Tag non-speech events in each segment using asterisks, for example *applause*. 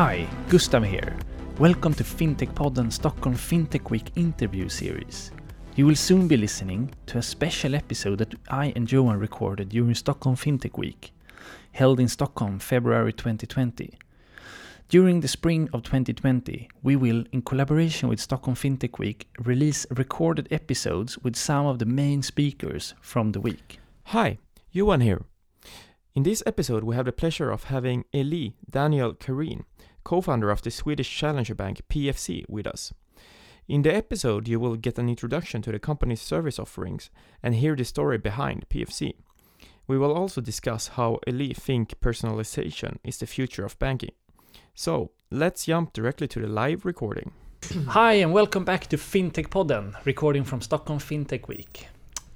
Hi, Gustav here. Welcome to Fintech Podden Stockholm Fintech Week interview series. You will soon be listening to a special episode that I and Johan recorded during Stockholm Fintech Week, held in Stockholm February 2020. During the spring of 2020, we will, in collaboration with Stockholm Fintech Week, release recorded episodes with some of the main speakers from the week. Hi, Johan here. In this episode, we have the pleasure of having Eli Daniel Karin, co founder of the Swedish challenger bank PFC, with us. In the episode, you will get an introduction to the company's service offerings and hear the story behind PFC. We will also discuss how Eli think personalization is the future of banking. So, let's jump directly to the live recording. *clears throat* Hi, and welcome back to Fintech Podden, recording from Stockholm Fintech Week.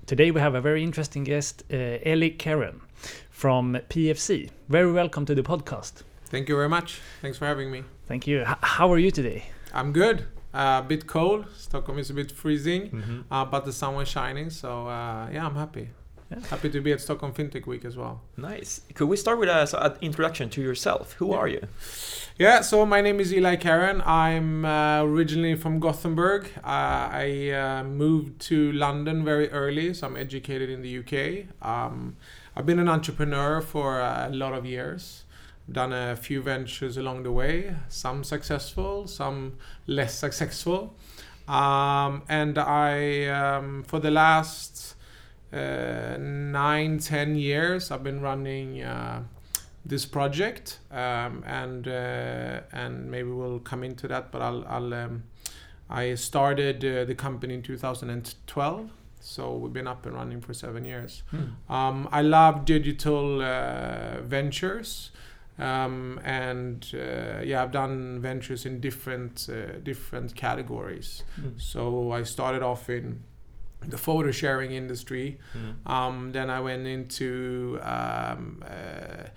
Today we have a very interesting guest, uh, Eli Karen from PFC. Very welcome to the podcast. Thank you very much. Thanks for having me. Thank you. H- how are you today? I'm good. Uh, a bit cold. Stockholm is a bit freezing, Mm-hmm. uh, but the sun was shining. So uh, yeah, I'm happy. Yeah. Happy to be at Stockholm FinTech Week as well. Nice. Could we start with a, so, an introduction to yourself? Who Yeah. are you? Yeah. So my name is Eli Karen. I'm uh, originally from Gothenburg. Uh, I uh, moved to London very early, so I'm educated in the UK. Um, I've been an entrepreneur for a lot of years. Done a few ventures along the way, some successful, some less successful. Um, and I, um, for the last uh, nine, ten years, I've been running uh, this project, um, and uh, and maybe we'll come into that. But I'll, I'll um, I started uh, the company in 2012, so we've been up and running for seven years. Um, I love digital uh, ventures, um, and uh, yeah, I've done ventures in different uh, different categories. So I started off in the photo sharing industry. Um, then I went into um, uh,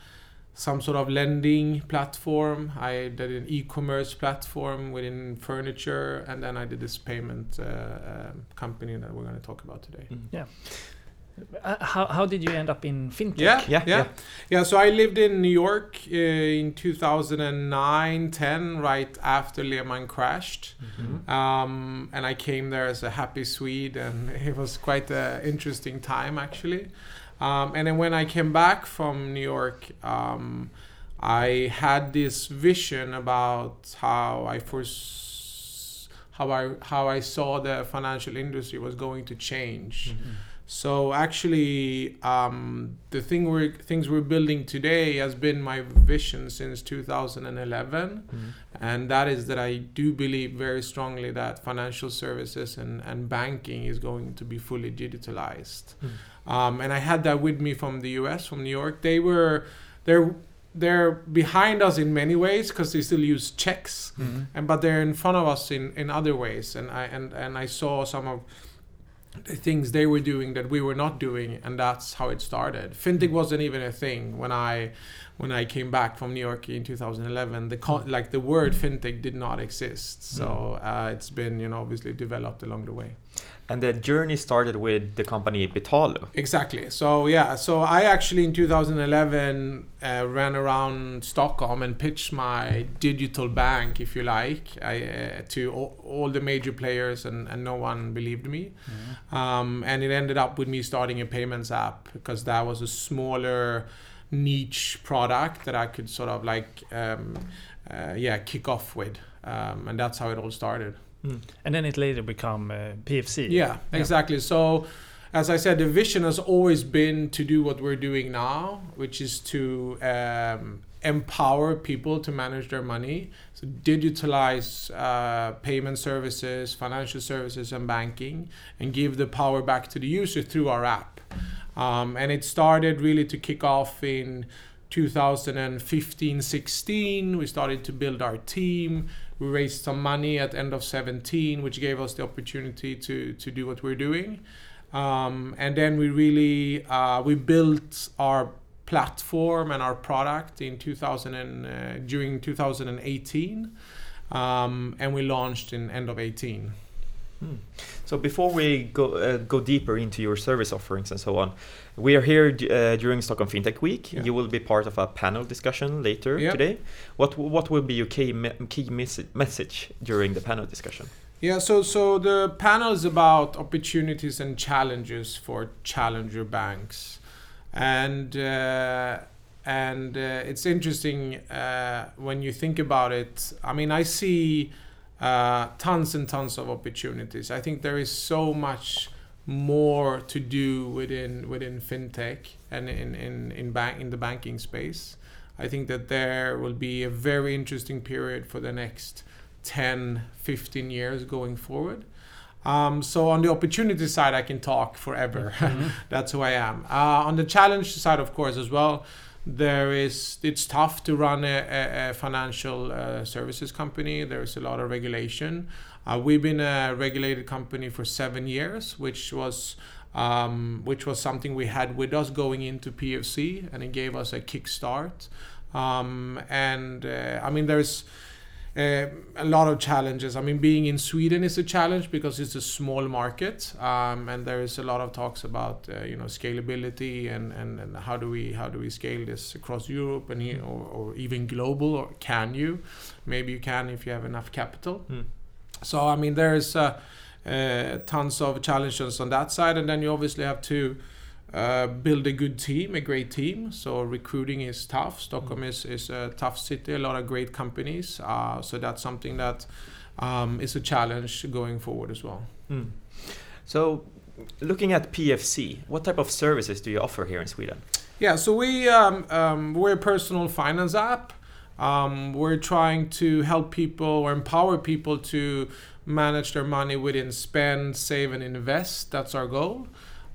some sort of lending platform. I did an e-commerce platform within furniture, and then I did this payment uh, um company that we're going to talk about today. Uh, how, how did you end up in Fintech? Yeah, Yeah, yeah, yeah. yeah, So I lived in New York uh, in 2009, 10, right after Lehman crashed. Mm-hmm. Um, and I came there as a happy Swede, and *laughs* it was quite an interesting time actually. Um, and then when I came back from New York, um, I had this vision about how I foresaw how I how I saw the financial industry was going to change. So actually, um, the thing we're things we're building today has been my vision since 2011 and that is that I do believe very strongly that financial services and, and banking is going to be fully digitalized. Um, and I had that with me from the US, from New York. They were they're they're behind us in many ways because they still use checks, and but they're in front of us in, in other ways. And I and, and I saw some of the things they were doing that we were not doing, and that's how it started. Fintech wasn't even a thing when I when I came back from New York in 2011. The con- like the word fintech did not exist, so uh, it's been you know obviously developed along the way. And the journey started with the company Betalo. Exactly. So yeah, so I actually in 2011 uh, ran around Stockholm and pitched my digital bank, if you like, I, uh, to all, all the major players, and, and no one believed me. Um, and it ended up with me starting a payments app because that was a smaller niche product that I could sort of like, um, uh, yeah, kick off with, um, and that's how it all started. And then it later become uh, PFC. Yeah, exactly. So, as I said, the vision has always been to do what we're doing now, which is to um, empower people to manage their money, so digitalize uh, payment services, financial services, and banking, and give the power back to the user through our app. Um, and it started really to kick off in 2015 16 we started to build our team we raised some money at end of 17 which gave us the opportunity to to do what we're doing. Um, and then we really uh, we built our platform and our product in 2000 and, uh, during 2018 um, and we launched in end of 18 Hmm. So before we go uh, go deeper into your service offerings and so on, we are here uh, during Stockholm FinTech Week. Yeah. You will be part of a panel discussion later Yeah. today. What what will be your key me key mes message during the panel discussion? Yeah, so so the panel is about opportunities and challenges for challenger banks, and uh, and uh, it's interesting uh, when you think about it. I mean, I see uh, tons and tons of opportunities. I think there is so much more to do within within fintech and in in in bank in the banking space. I think that there will be a very interesting period for the next 10, 15 years going forward. Um, so on the opportunity side, I can talk forever. *laughs* That's who I am. Uh, on the challenge side, of course, as well, there is it's tough to run a, a, financial uh, services company. There is a lot of regulation. Uh, we've been a regulated company for seven years, which was um, which was something we had with us going into PFC, and it gave us a kickstart. Um, and uh, I mean, there's uh, a lot of challenges. I mean, being in Sweden is a challenge because it's a small market, um, and there is a lot of talks about uh, you know scalability and, and, and how do we how do we scale this across Europe and or, or even global, or can you? Maybe you can if you have enough capital. Hmm. So I mean, there's uh, uh, tons of challenges on that side, and then you obviously have to uh, build a good team, a great team. So recruiting is tough. Stockholm is, is a tough city, a lot of great companies. Uh, so that's something that um, is a challenge going forward as well. Hmm. So, looking at PFC, what type of services do you offer here in Sweden? Yeah, so we um, um, we're a personal finance app. Um, we're trying to help people or empower people to manage their money within spend, save, and invest. That's our goal.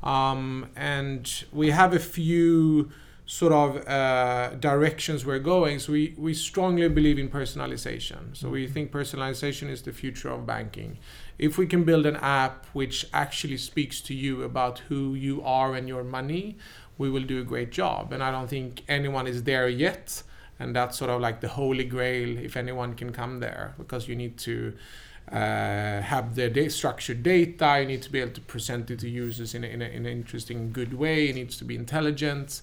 Um, and we have a few sort of uh, directions we're going. So we, we strongly believe in personalization. So we think personalization is the future of banking. If we can build an app which actually speaks to you about who you are and your money, we will do a great job. And I don't think anyone is there yet. And that's sort of like the holy grail if anyone can come there because you need to uh, have the da- structured data. You need to be able to present it to users in, a, in, a, in an interesting, good way. It needs to be intelligent.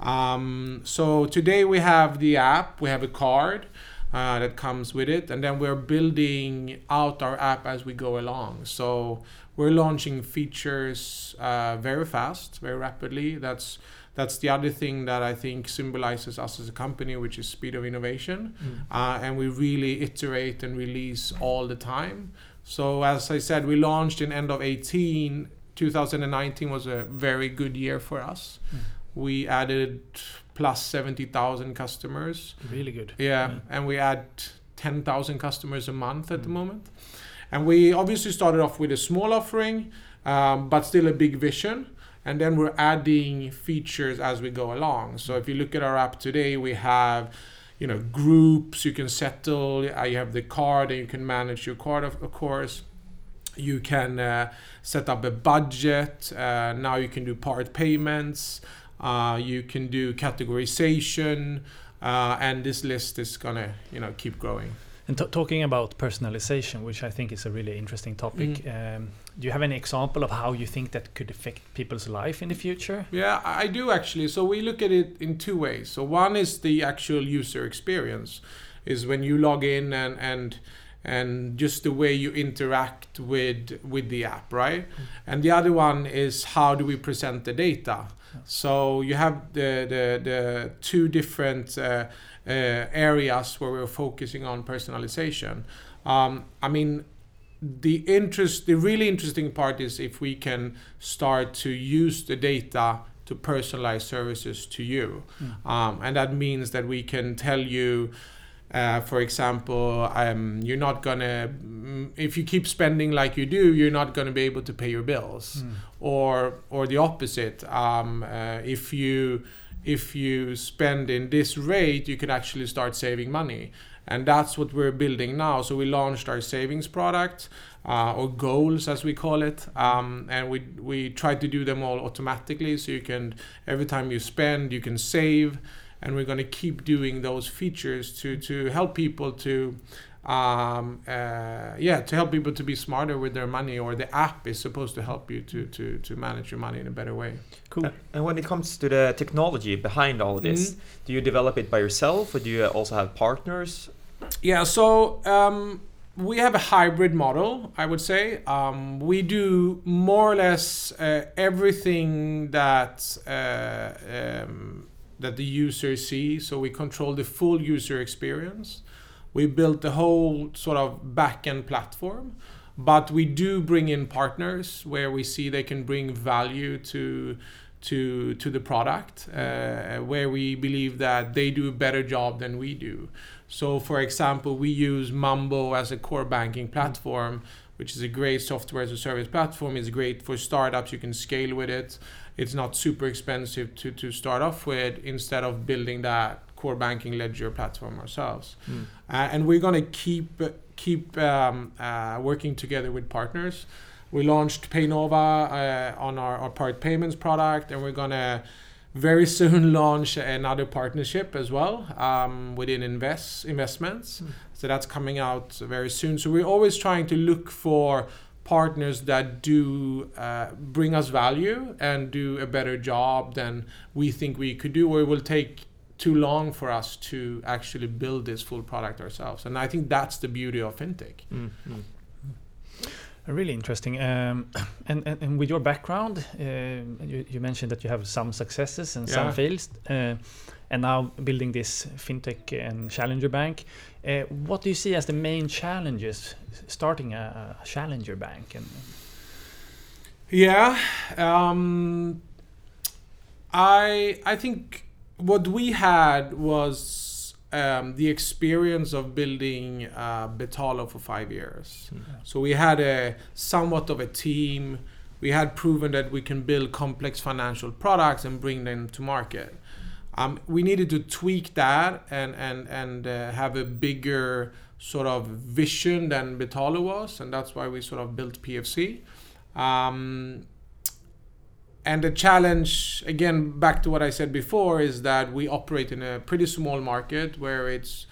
Um, so today we have the app. We have a card uh, that comes with it, and then we're building out our app as we go along. So we're launching features uh, very fast, very rapidly. That's that's the other thing that I think symbolizes us as a company, which is speed of innovation. Uh, and we really iterate and release all the time. So as I said, we launched in end of 18. 2019 was a very good year for us. We added plus 70,000 customers. Really good. Yeah, Yeah. and we add 10,000 customers a month at the Mm. moment. And we obviously started off with a small offering, um, but still a big vision. And then we're adding features as we go along. So if you look at our app today, we have, you know, groups you can settle. Uh, you have the card, and you can manage your card, of, of course. You can uh, set up a budget. Uh, now you can do part payments. Uh, you can do categorization. Uh, and this list is gonna, you know, keep growing. And talking about personalization, which I think is a really interesting topic, um, do you have any example of how you think that could affect people's life in the future? Yeah, I do actually. So we look at it in two ways. So one is the actual user experience, is when you log in and and and just the way you interact with with the app, right? And the other one is how do we present the data? So you have the the, the two different uh, uh, areas where we're focusing on personalization. Um, I mean, the interest the really interesting part is if we can start to use the data to personalize services to you. Um, and that means that we can tell you uh, for example um, you're not gonna mm, if you keep spending like you do you're not gonna be able to pay your bills. Or or the opposite um, uh, if you if you spend in this rate you can actually start saving money and that's what we're building now so we launched our savings product uh, or goals as we call it um, and we we try to do them all automatically so you can every time you spend you can save and we're going to keep doing those features to to help people to um, uh, yeah, to help people to be smarter with their money, or the app is supposed to help you to to to manage your money in a better way. Cool. Uh, and when it comes to the technology behind all of this, Mhm. do you develop it by yourself or do you also have partners? Yeah, so um, we have a hybrid model, I would say. Um, we do more or less uh, everything that uh, um, that the user sees. So we control the full user experience. We built the whole sort of back-end platform, but we do bring in partners where we see they can bring value to to to the product, uh, where we believe that they do a better job than we do. So, for example, we use Mambu as a core banking platform, which is a great software as a service platform. It's great for startups. You can scale with it. It's not super expensive to, to start off with instead of building that core banking ledger platform ourselves. Mm. Uh, and we're going to keep keep um, uh, working together with partners. We launched Paynova uh, on our, our part payments product, and we're going to very soon *laughs* launch another partnership as well um, within invest investments. Mm. So that's coming out very soon. So we're always trying to look for partners that do uh, bring us value and do a better job than we think we could do, or it will take too long for us to actually build this full product ourselves. And I think that's the beauty of fintech. Mm, mm. Really interesting. Um, *coughs* and, and, and with your background, uh, you, you mentioned that you have some successes and some fails, uh, and now building this fintech and challenger bank. Uh, what do you see as the main challenges starting a, a challenger bank? And Yeah, um, I I think what we had was um, the experience of building uh, Betalo for five years. Mm. So we had a somewhat of a team. We had proven that we can build complex financial products and bring them to market. Um, we needed to tweak that and and and uh, have a bigger sort of vision than Betalo was, and that's why we sort of built PFC. Um, and the challenge, again, back to what I said before, is that we operate in a pretty small market where it's,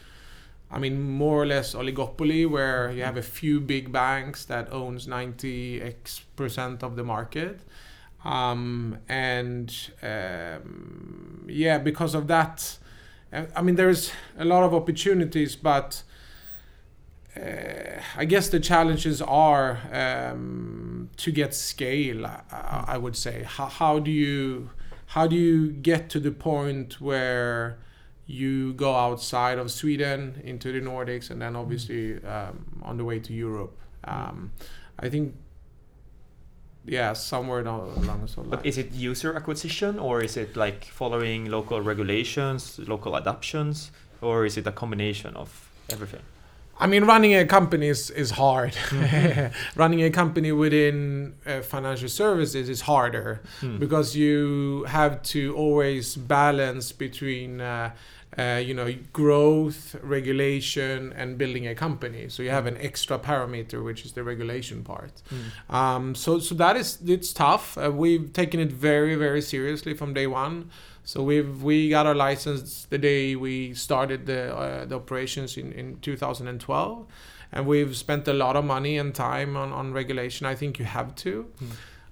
I mean, more or less oligopoly, where you have a few big banks that owns 90 x percent of the market. Um, and um, yeah, because of that, I mean, there's a lot of opportunities, but I guess the challenges are um, to get scale. I, I would say. How, how do you how do you get to the point where you go outside of Sweden into the Nordics and then obviously um, on the way to Europe? Um, I think. Yeah, somewhere down along those lines. But is it user acquisition or is it like following local regulations, local adoptions, or is it a combination of everything? I mean, running a company is, is hard. *laughs* running a company within uh, financial services is harder Hmm. because you have to always balance between, uh, uh, you know, growth, regulation, and building a company. So you have an extra parameter, which is the regulation part. Mm. Um, so so that is it's tough. Uh, we've taken it very very seriously from day one. So we've we got our license the day we started the uh, the operations in in 2012, and we've spent a lot of money and time on on regulation. I think you have to.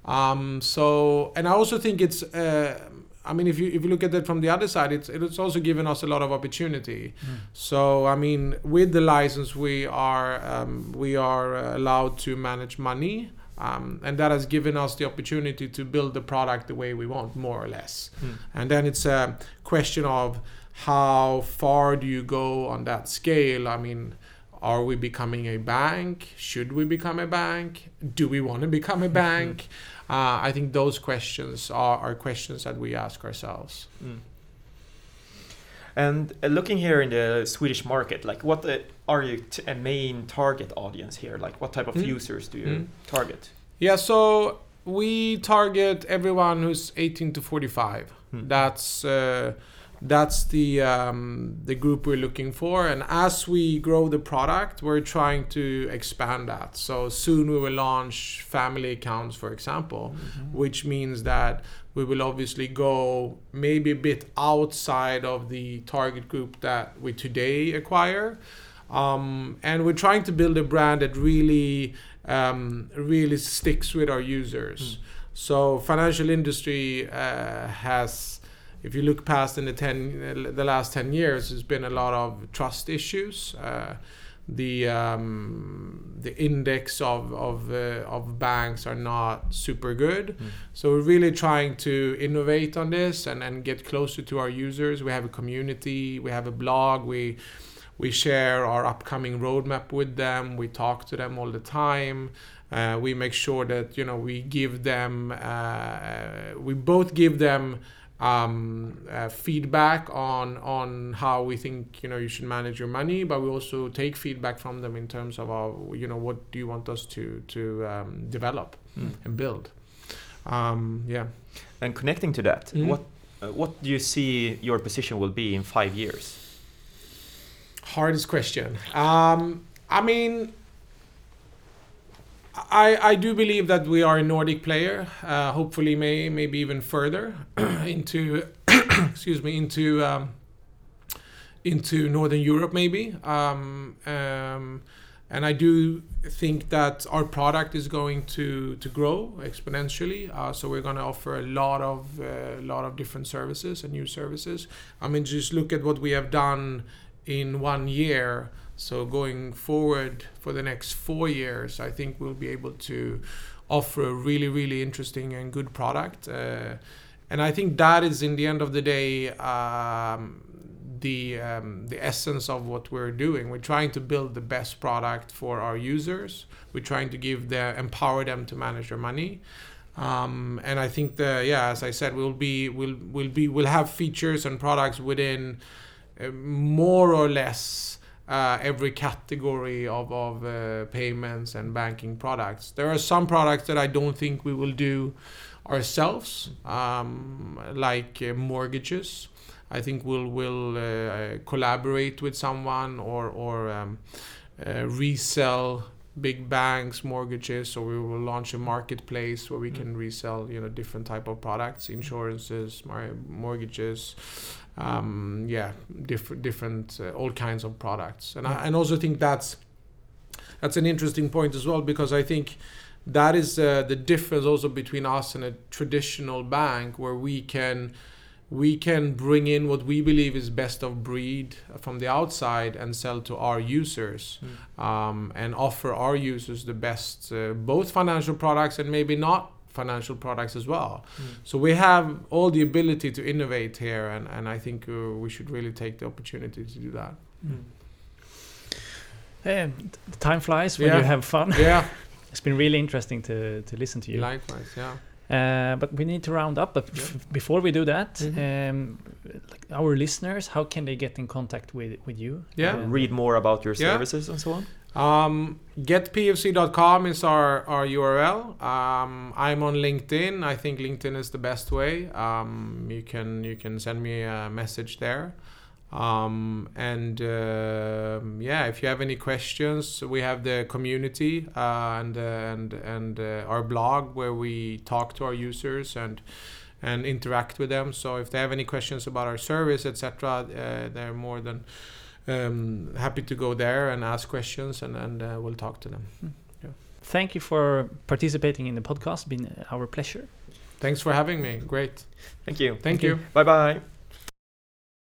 Um, so and I also think it's. Uh, I mean, if you if you look at it from the other side, it's it's also given us a lot of opportunity. So I mean, with the license, we are um, we are uh, allowed to manage money, um, and that has given us the opportunity to build the product the way we want, more or less. Mm. And then it's a question of how far do you go on that scale? I mean, are we becoming a bank? Should we become a bank? Do we want to become a *laughs* bank? Uh, I think those questions are, are questions that we ask ourselves. Mm. And uh, looking here in the Swedish market, like what uh, are you t- a main target audience here? Like what type of Mm. users do you Mm. target? Yeah, so we target everyone who's 18 to 45. Hmm. That's uh, that's the um, the group we're looking for, and as we grow the product, we're trying to expand that. So soon we will launch family accounts, for example, which means that we will obviously go maybe a bit outside of the target group that we today acquire. Um, and we're trying to build a brand that really, um, really sticks with our users. So financial industry uh, has, if you look past in the ten, the last ten years, there's been a lot of trust issues. Uh, the um, the index of of uh, of banks are not super good. So we're really trying to innovate on this and, and get closer to our users. We have a community, we have a blog, we we share our upcoming roadmap with them. We talk to them all the time. Uh, we make sure that you know we give them uh, we both give them um, uh, feedback on on how we think you know you should manage your money, but we also take feedback from them in terms of our, you know what do you want us to to um, develop Mm. and build. Um, yeah. And connecting to that, Mm. what uh, what do you see your position will be in five years? Hardest question. Um, I mean, I I do believe that we are a Nordic player. Uh, hopefully, may maybe even further *clears throat* into *clears throat* excuse me into um, into Northern Europe, maybe. Um, um, and I do think that our product is going to to grow exponentially. Uh, so we're going to offer a lot of a lot of different services and new services. I mean, just look at what we have done in one year. So going forward for the next four years, I think we'll be able to offer a really, really interesting and good product. Uh, and I think that is, in the end of the day, um, the um, the essence of what we're doing. We're trying to build the best product for our users. We're trying to give them, empower them to manage their money. Um, and I think the yeah, as I said, we'll be we'll will be we'll have features and products within uh, more or less uh, every category of, of uh, payments and banking products. There are some products that I don't think we will do ourselves, um, like uh, mortgages. I think we'll will uh, collaborate with someone or or um, uh, resell big banks mortgages or we will launch a marketplace where we can resell you know different type of products insurances mortgages um, yeah different different uh, all kinds of products. And I and also think that's that's an interesting point as well because I think that is uh, the difference also between us and a traditional bank where we can we can bring in what we believe is best of breed from the outside and sell to our users um, and offer our users the best uh, both financial products and maybe not financial products as well so we have all the ability to innovate here and, and i think uh, we should really take the opportunity to do that Eh, t- time flies when Yeah. you have fun. *laughs* yeah *laughs* it's been really interesting to, to listen to you. likewise yeah Uh, but we need to round up. But f- before we do that, Mhm. um, like our listeners, how can they get in contact with with you? Yeah. Uh, Read more about your Yeah. services and so on. Um, getpfc.com is our, our URL. Um, I'm on LinkedIn. I think LinkedIn is the best way. Um, you can you can send me a message there. Um, and um yeah, if you have any questions, we have the community uh, and uh, and and uh, our blog where we talk to our users and and interact with them. So if they have any questions about our service, etc., uh, they're more than um, happy to go there and ask questions, and and uh, we'll talk to them. Thank you for participating in the podcast. Been our pleasure. Thanks for having me. Great. Thank you. Thank you. Bye bye.